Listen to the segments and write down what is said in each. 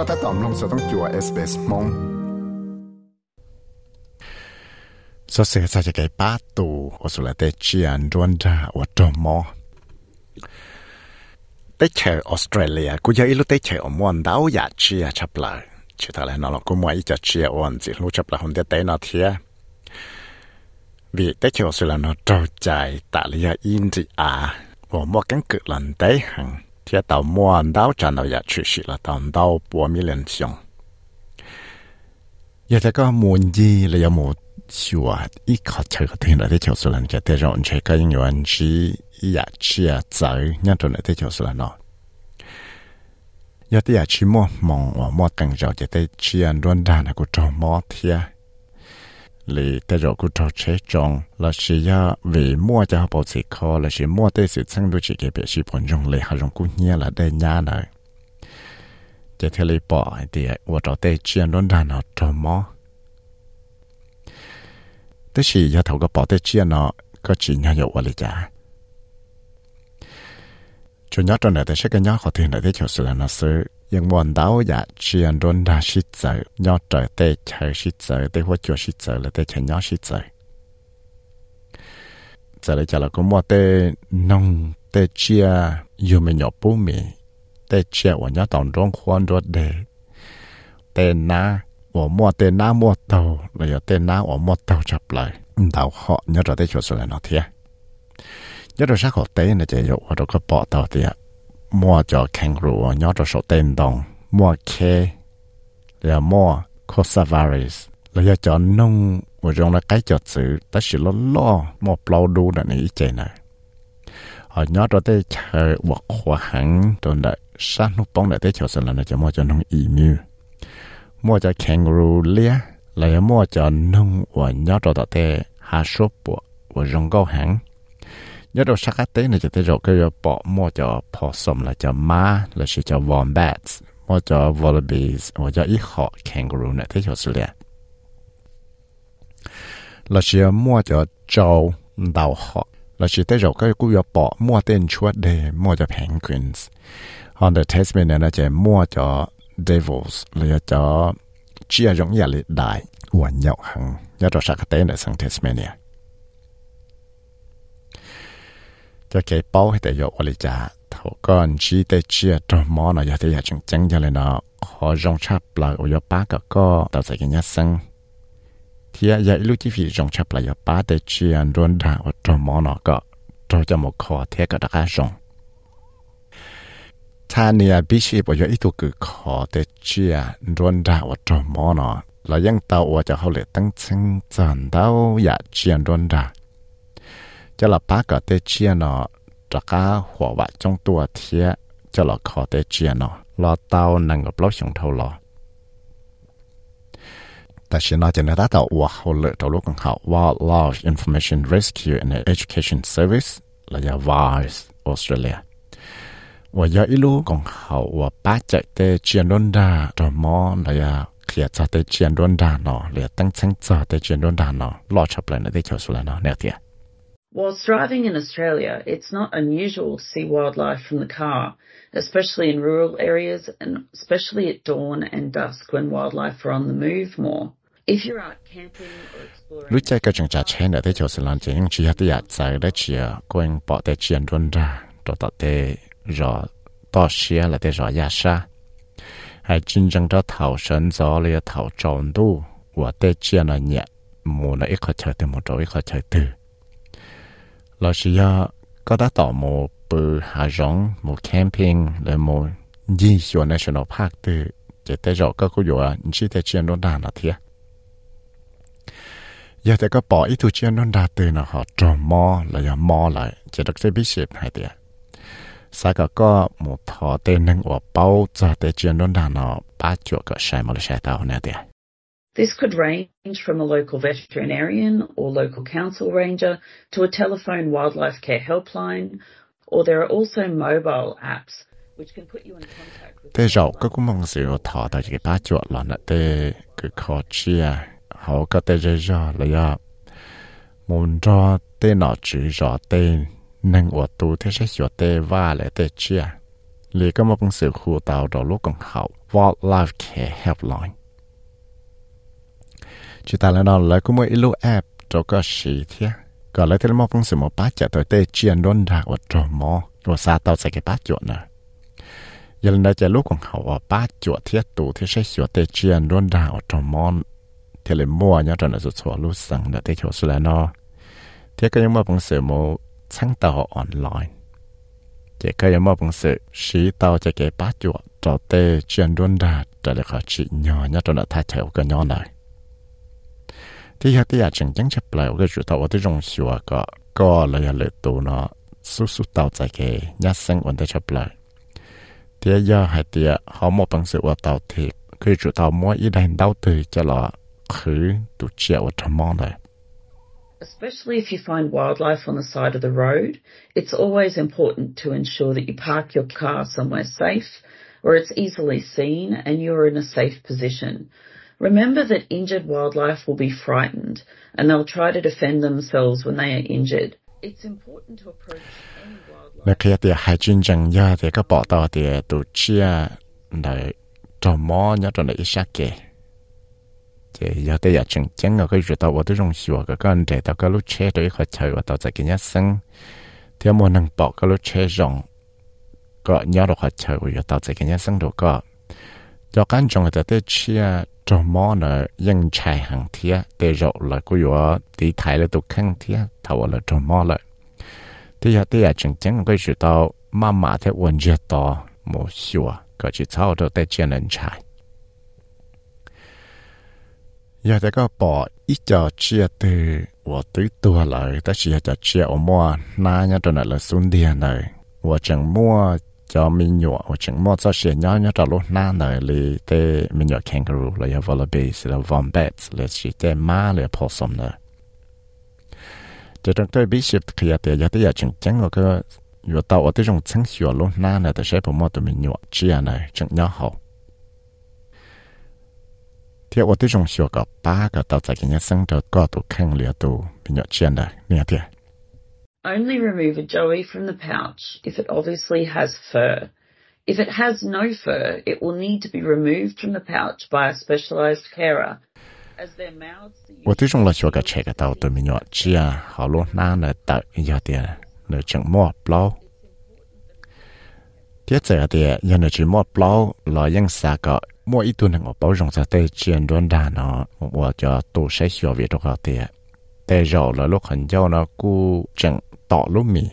ก็ถ้าตอมลงสต้องจัวเอสเปสมงสเสียจะเกป้าตูอสุลเตเจียนรวนดาวัดมอเตเชอออสเตรเลียกูจะอิลุเตเชอมวนดาวอยากเชียชับเลยชื่อทะเลนอลกูมวยจะเชียอวนจิรู้ชับเลยคนเดเตนอเทียvì tế chiều sự là nó trâu chạy tạ lý in gì à và mua cánh cực lần tế hằng thì tàu mua đáo trả nào ya chữ sĩ là tàu đáo bùa mi lên xong giờ thế có muốn gì là một chùa ít khó chơi cái thứ này tế chiều sự là rộng chơi cái những yuan chi ya chia tới nhân tuần tế chiều sự là nó giờ tế ya chi mua mong và mua càng giàu cho tế chia luôn đàn là của trâu mua thiệt lì tới rồi cũng cho chế trong là chỉ ya vì mua cho bảo sĩ khó, là chỉ mua tế sự chân đôi chỉ cái biểu 示 bọn dùng lì, họ rong cũng nhớ là đây nhá này. Chỉ theo lì bỏ thì tôi cho tế chiên luôn đàn nó cho mò tế chỉ ya thầu cái bỏ tế chiên nó, có chỉ nhớ hiệu quả lì chả. Chủ nhớ trong này tế sẽ cái nhớ họ tiền này tế cho sự là nó sự ยังบอนดาวอยากเชียนรนราชิดเจอยอดเจอเตะเชชิดเจอเตะหัวจัวชิดเจอและเตะเชยอดชิดเจอจะเลยจะเราก็มัวเตะนองเตะเชียอยู่ไม่หยบปุ้มีเตะเชียวันยอดตอนร้องควนรถเดเตะนาหัวมัวเตะนามัวเตาเลยเตะนาหัวมัวเตาจับเลยดาวเหาะยอดเราได้ชัวร์สุดเลยเนาะเทียยอดเราชักหัวเตะนะเจียวเราก็ปอเตาเทีย mua cho kangaroo nhỏ cho số tên đồng mua kê là mua cosavaris là do cho nông và trong là cái cho chữ ta chỉ lo lo mua plau đu là này chạy này họ nhỏ cho tới chờ hoặc khoa hẳn rồi đại sát nút bóng để tới chờ sự là nó cho mua cho nông emu mua cho kangaroo lia là mua cho nông và nhỏ cho tới hà số bộ và trong câu hẳn nhớ đâu sắc tế này cho tới rồi cái bỏ mua cho possum là cho má, là chỉ cho wombats mua cho wallabies hoặc cho ít họ kangaroo này thế cho sự liền là chỉ mua cho trâu đào họ. Là chỉ tới rồi cái cú bỏ mua tên chuột để mua cho penguins. On the Tasmania là chỉ mua cho devils là cho chia giống như là đại hoàn nhậu hằng. Nhớ đâu sắc tế này sang Tasmania. Cho cái bao thì yo ở cha. Thầu con chỉ để chia cho mỏ nó giờ thì chân chân cho nên nó họ rong chắp là ở yo ba cái có tạo ra cái nhát sinh thì giờ lúc chỉ vì rong chắp là yo ba để chia luôn đã ở cho mỏ nó có cho cho một khó thế cái đặc rong. Ta nia bị sĩ bởi ít tu cứ khó để chia luôn đã ở cho mỏ nó là ยัง tao Large cái nó trong nó lo tao năng lo Information Rescue and Education Service là nhà VARS Australia. Và học rồi mò là nó nó lo nè Whilst driving in Australia, it's not unusual to see wildlife from the car, especially in rural areas and especially at dawn and dusk when wildlife are on the move more. If you're out camping or exploring... Lúc chỉ bỏ ra rồi to xia là sa hay chính chân đó thảo gió thảo tròn đu là nhẹ là ít khó chơi một chỗ ít khó chơi là chỉ ya có đã tỏ một bờ hạ rong một camping là một di chuyển national park từ chỉ tới rồi có cái chỗ chỉ tới chuyện đó đàn là thiệt giờ có bỏ ít thứ chuyện đó đàn từ nó họ trò mò giờ mò lại chỉ được cái biết xếp hay thiệt sau có một thọ tên năng ở bao giờ tới chuyển đó đàn nó ba chỗ cái sai mà là sai tao nè thiệt This could range from a local veterinarian or local council ranger to a telephone wildlife care helpline, or there are also mobile apps which can put you in contact with Thế có cũng mong thọ tại cái bá chuột là nè tê cứ khó chia họ có tê rơi là ya muốn cho tê nọ chữ rõ tê nâng ổ tu thế sẽ rõ tê và lại tê chia. Lì có mong sự khu tàu đó lúc còn hậu wildlife care helpline chỉ ta là nó lại cũng một ilu app cho cái gì thế còn lẽ thì mà phong sự một bát chả tới tê chiên luôn ra và trò mò. Rồi xa tao sẽ cái bát chuột nè? Giờ lần đây chả lúc còn học ở bát chuột thiết tủ thì sẽ sửa tê chiên luôn ra và trò mò. Thì lại mua nhá cho nó sẽ xóa lúc sang để tê chỗ xưa là nó thế cái mà phong sự một sáng tạo online. Chỉ cái mà phong sự sĩ tao sẽ cái bát chuột cho tê chiên luôn ra trở lại khỏi chỉ nhỏ nhá cho nó thay theo cái nhỏ này thì hạt thì chẳng chẳng chấp lại cái chủ tàu ở trong sửa có có là ya lệ tụ nó su su tàu tại cái nhà sinh vấn đề chấp lại thì giờ hạt thì họ một bằng sự ở tàu thì cái chủ tàu mỗi ý đánh đau từ cho là khử tụ chiều ở trong món này Especially if you find wildlife on the side of the road, it's always important to ensure that you park your car somewhere safe where it's easily seen and you're in a safe position. Remember that injured wildlife will be frightened and they'll try to defend themselves when they are injured. It's important to approach any wildlife. 那可以的海军证呀，这个报道的都只来找猫呀，找来一下给。这有的也正经啊，可以知道我的容许个跟着到个路车对和车我到这个一生，天莫能报个路车上，个鸟的话车我要到这个一生度个，要干中的的车。 cho mò nè dân chạy hàng thía để rộ là cô yếu tí thái là tụ khăn thía thảo là cho mò lại thì giờ thì chẳng chẳng cái sự tao mà mà thế quần giờ to một xíu có chỉ thao cho tay chân lên chạy giờ thì có bỏ ít cho chia từ của tứ tua lại ta chia cho chia ở mua na nhá cho nó là xuống tiền này của chẳng mua cho mình nhỏ ở chừng mua cho xe nhỏ nhỏ cho lúc na này lì tê mình nhỏ kangaroo là ya wallabies là wombats là chỉ tê ma là possum nữa cho trong tôi biết ship kia tê ya tê ya chừng chừng cái yo tao ở tê trong chừng xíu lúc na này tê sẽ bộ mua tụi mình nhỏ chia này chừng nhỏ hậu thì ở tê trong xíu có ba cái tao tại cái nhà sinh cho có tụ khăn liệt tụ mình nhỏ chia này nè thiệt Only remove a joey from the pouch if it obviously has fur. If it has no fur, it will need to be removed from the pouch by a specialized carer. As their mouths are 我最终了学个这个到对面要只啊，好多那呢到要点呢整莫包。tiếp theo thì nhân là chỉ một bao là những sao cả mỗi ít tuần ngọc bảo rộng ra tới chuyện đơn đàn nó và cho tổ sẽ hiểu về đó thì để rồi là lúc hình nhau nó cú chẳng ต่อลูมี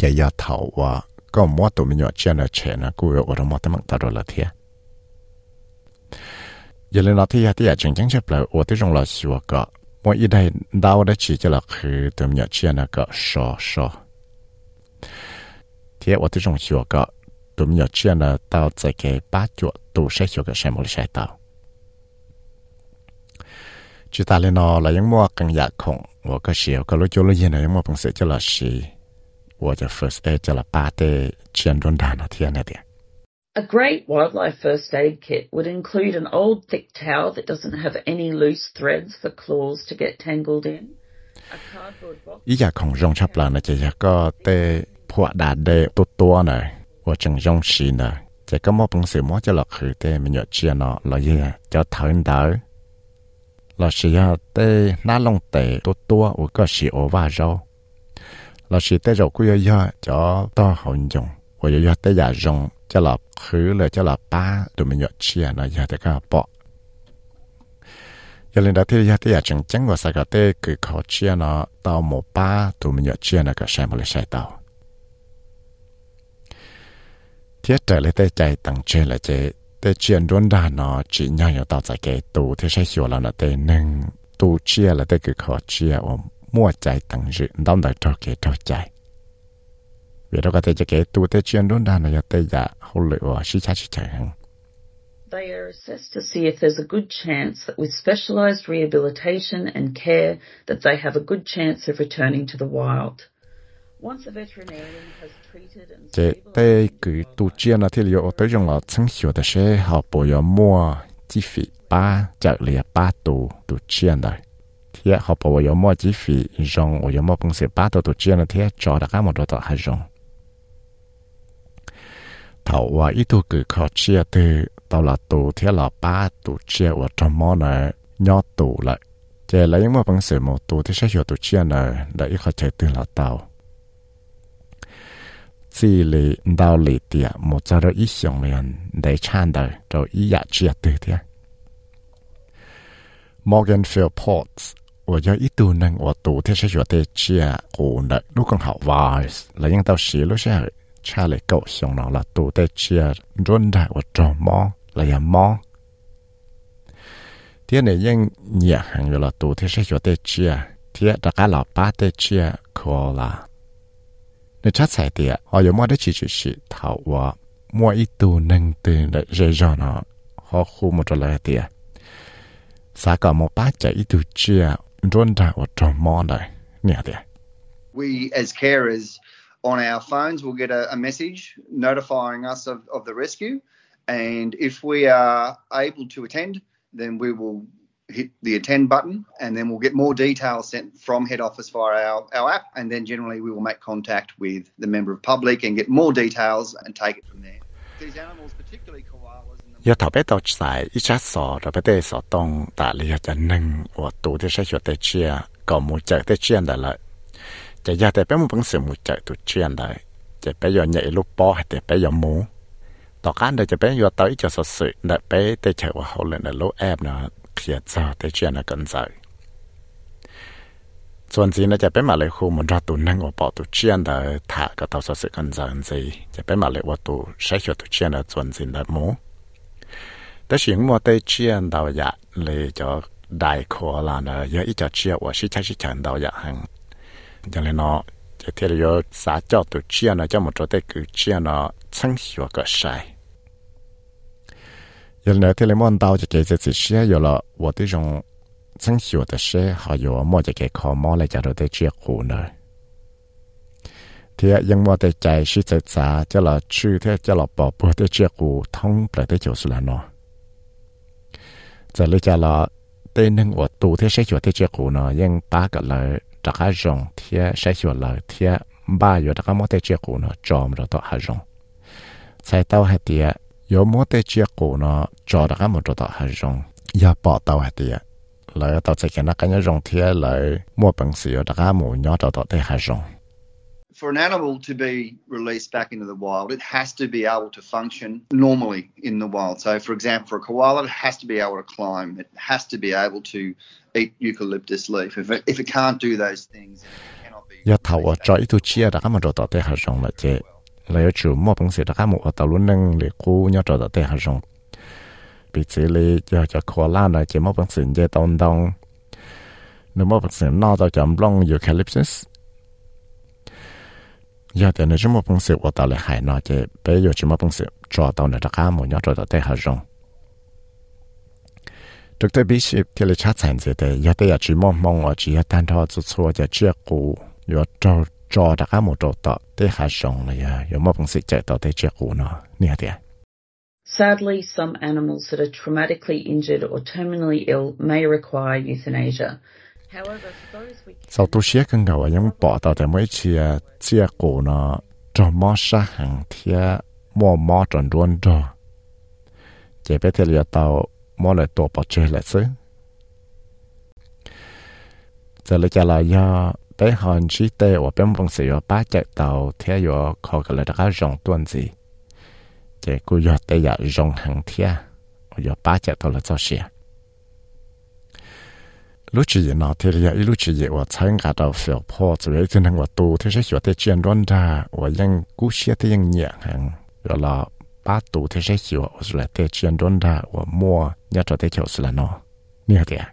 จะยาเถาว่าก็มัวตัวมีหยอดเชนเชนะกูยอรมอตมังตาดละเทียอย่าลืมนะที่ยาที่ยาจริงจังเช่เปล่าโอ้ที่จงเราสัวก็มัวอีได้ดาวได้ชี้จะละคือตัวมีหยอดเชนะก็ชอชอเทียโอ้ที่จงสัวก็ตัวมีหยอดเชนะตาวใจเกป้าจวดตัวใช้สัวก็ใช้โมลิใช้ตาว chỉ ta lên nó là mua cần giả khổng và cái cái lối chỗ lối gì này mua bằng sự cho là xí và cho first aid cho là ba tê chuyện đơn đàn ở thiên này đấy A great wildlife first aid kit would include an old thick towel that doesn't have any loose threads for claws to get tangled in. Ý giả không rong chắp chỉ là có tê phua đà đê tốt tua này và chẳng rong xì này chỉ có một bằng sự mỗi cho lọc khử tê mình chia nó là cho thở đỡ là chỉ tê na long tê tốt tua của cái sĩ ổ và rau là chỉ tê rau của yo cho to hậu dùng của yo tê giả dùng cho là khứ là cho là ba tụi mình nhọt chia nó giờ tê cái bỏ giờ lên đó thì giờ tê giả chẳng chẳng của sao cái tê cứ khó chia nó tao một ba tụi mình nhọt chia nó cái sai một lấy sai tao thiết trở lại tê chạy tăng trên là chế แต่เชียนด้วนดาเนาะจีน่าอยู่ต่อจากแกตูที่ใช้ชัวแล้วนะแต่หนึ่งตูเชียแล้วแต่คือขอเชียว่ามั่วใจตั้งจืต้องได้ทอเกทอใจเวลาก็แต่จะแกตูแต่เชียนด้วนดาเนาะแต่อย่าเขาเลยว่าชิชาชิชาหัง They are assessed to see if there's a good chance that with specialised rehabilitation and care that they have a good chance of returning to the wild. chế tê cứ tu chiên là thì liệu tới trong là chẳng hiểu được sẽ họ bồi giờ mua chi ba chợ lìa ba tu tu chiên rồi thì họ bồi giờ mua chi phí rong ở bằng sẽ ba tu tu chiên là cho đã các một đồ tọt hai rong và ít tu cứ khó chia từ tao là tu thì là ba tu chia ở trong món này nhỏ tu lại chế lấy mua bằng sẽ một tu thì sẽ hiểu tu chiên này để ít khó từ là tao. 这里到里点我在这一行人来唱的就一样去对的对 morgan feel pots 我要一度能我读的是小的区啊我的都更好玩来应到十六岁差了高兴了老头的气啊真的我做么了呀么天天硬你也很热了读的是小的区啊天大都老爸在气啊了上。cha lại cậu xong nó là tụ tê chia rôn đại và trò mò là ya mò thế này nhưng nhẹ hàng là tụ thế sẽ hiểu tê chia thế đã cả là ba tê chia khó là nếu chắc sai thì họ có mua được chỉ chỉ chỉ thảo và mua ít tụ nâng từ để dễ dàng nó họ khu một lời thì sao cả một ba chạy ít tụ chia rôn đại và trò mò này nhẹ thì We as carers on our phones, we'll get a, a message notifying us of, of the rescue. And if we are able to attend, then we will hit the attend button, and then we'll get more details sent from head office via our, our app. And then generally, we will make contact with the member of public and get more details and take it from there. These animals, particularly koalas, ยาทอเปตอจสายอิชาสอระเปเตสอตองตาเลียจะหนึ่งวัวตูที่ใช้หยดเตเชียก็มูเจเตเชียนได้เลยจะยาแต่เปมุปังเสือมูเจตุเชียนได้จะไปยอนใหญ่ลูกปอให้แต่ไปยอนหมูต่อการเดจะไปยอนเตาอีจะสดสื่อเดไปเตเชว่าเขาเลยในลูกแอบเนาะ ขียนจะแต่เชียนนะกันใจส่วนจีนจะเป็นมาเลยคูมันรัตุนั่งว่าปอตุเชียนได้ถ่าก็ต่อสดสื่อกันใจจีจะเป็นมาเลยว่าตุใช้ชัวตุเชียนได้ส่วนจีนได้หมูแต่สิ่งมัวแต่เชียนดาวอยากเลยจะได้ขอลานะเยอะอีจะเชียว่าชิชาชิชันดาวอยากหัง cho nên nó chỉ thế là xã cho tụ chia nó cho một chỗ tới cứ chia nó chân hiểu cái sai giờ này thế là món tao chỉ cái chỉ chia rồi là 我这种真hiểu的事还有么就给考么来叫做的结果呢thì nhưng mà để chạy sĩ tự trả cho là chữ thế cho là bỏ bữa để chia cụ thông lại tới chỗ là nó giờ lấy cho là tên nâng của tù thế sẽ hiểu thế chia cụ nó nhưng ba cái lời đặc hạ rong thia sẽ hiểu lời thia ba yo đặc mô tê chia cụ nó chom rồi đó hạ rong sai tao Hay tia yo mô tê chia cụ nó cho đặc mô rồi đó hạ rong ya bỏ tao hay tia lời tao sẽ cái nó cái nhớ rong thia lời mua bằng sự yo đặc mô nhỏ đó đó tê hạ rong for an animal to be released back into the wild, it has to be able to function normally in the wild. So, for example, for a koala, it has to be able to climb. It has to be able to eat eucalyptus leaf. If it, if it can't do those things, it cannot be lại ở chỗ bằng sự đã một ở tàu luôn năng để cô nhớ trở tới hàng rong bị chỉ lấy giờ cho khó la là chỉ mua bằng sự dễ tông tông nếu mua bằng sự nó tàu chậm long eucalyptus giờ thì nếu chúng mua bằng sự ở tàu lại hải nó chỉ bây giờ chúng mua bằng sự cho tàu này đã một nhớ trở tới hàng rong Dr. Bishop thì là chắc chắn sẽ để giờ đây chỉ mong mong ở chỉ tan thọ chút chút giờ chưa cũ. Giờ trâu cho đặc cá một cho tao tay hà rong là giờ giờ phương sự chạy tay chia cụ nó nè đấy Sadly, some animals that are traumatically injured or terminally ill may require euthanasia. sau tu xia cần gạo những bỏ tàu tại mấy chia chia cổ nó cho mò sa hàng thia mò mò tròn ruộng rồi chỉ biết thì là tàu mò lại tổ bỏ chơi lại xứ. Giờ lại trả do tới hòn chỉ tê ở bên vùng sĩ ba chạy tàu theo yo khó cái lời các rong tuần gì chạy cú yo tê ya rong hàng thia yo ba chạy tàu là cho xia lúc chỉ nó thì ya lúc chỉ ở sáng cả đầu phèo po chỉ lấy trên hàng của tu thế sẽ hiểu thế chuyện đoan đa, ở yang cú xia thế yang nhẹ hàng rồi là ba tu thì sẽ hiểu ở là thế chuyện đoan ra ở mua nhà trọ thế kiểu là nó như thế à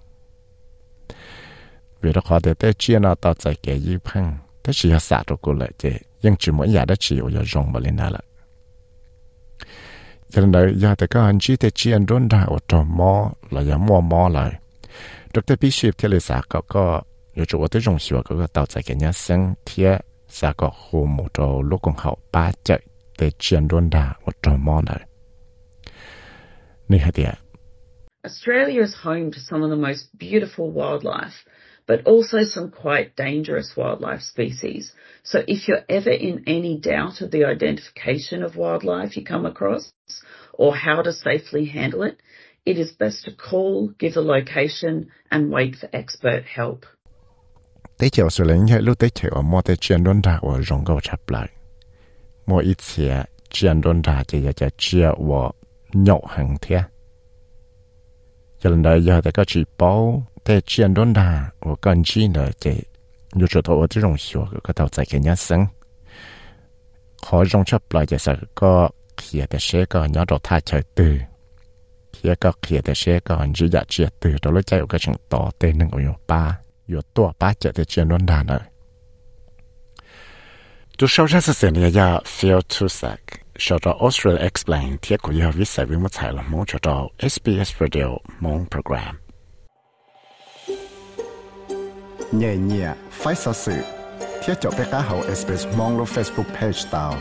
vì đó khó để tới chia nó tạo chạy kẻ y phăng tới chỉ sát rồi cô lại chứ, nhưng chỉ muốn nhà đã chỉ ở rong mà lên đó là cho nên đấy giờ thì các anh chị tới chia đốn ra ở trong mò là giờ mua mò lại được tới biết ship thì là sát có có 有时我对中学哥哥到在给人家升贴，下个父母就老公好巴结的见论的，我怎么了？你还点？Australia is home to some of the most beautiful wildlife. but also some quite dangerous wildlife species. So if you're ever in any doubt of the identification of wildlife you come across or how to safely handle it, it is best to call, give a location, and wait for expert help. Tế chiều xử lý hệ lúc tế แต่เชียนดนดาโอกันชีเนเจอยู่จุดตัวที่รงชัวก็ต่อใจแค่ยัสังขอรงชอบปล่อยจะสักก็เขียแต่เชก็ย้อนดอกท่าเฉยตื่อเขียก็เขียแต่เชก็ยืดยาเชียตื่อตัวรู้ใจก็ช่างต่อเต้นหนึ่งอยู่ป้าอยู่ตัวป้าเจอแต่เชียนดนดาเนตัวชาวชาติเสียนยาเฟียลทูสัก Shota Australia Explain เทียบกับยาวิสัยวิมัติไทยละมงชอต SBS Radio มงโปรแกรม nhẹ nhẹ phải sao sự thiết cho bé cá hậu SBS mong lo Facebook page tao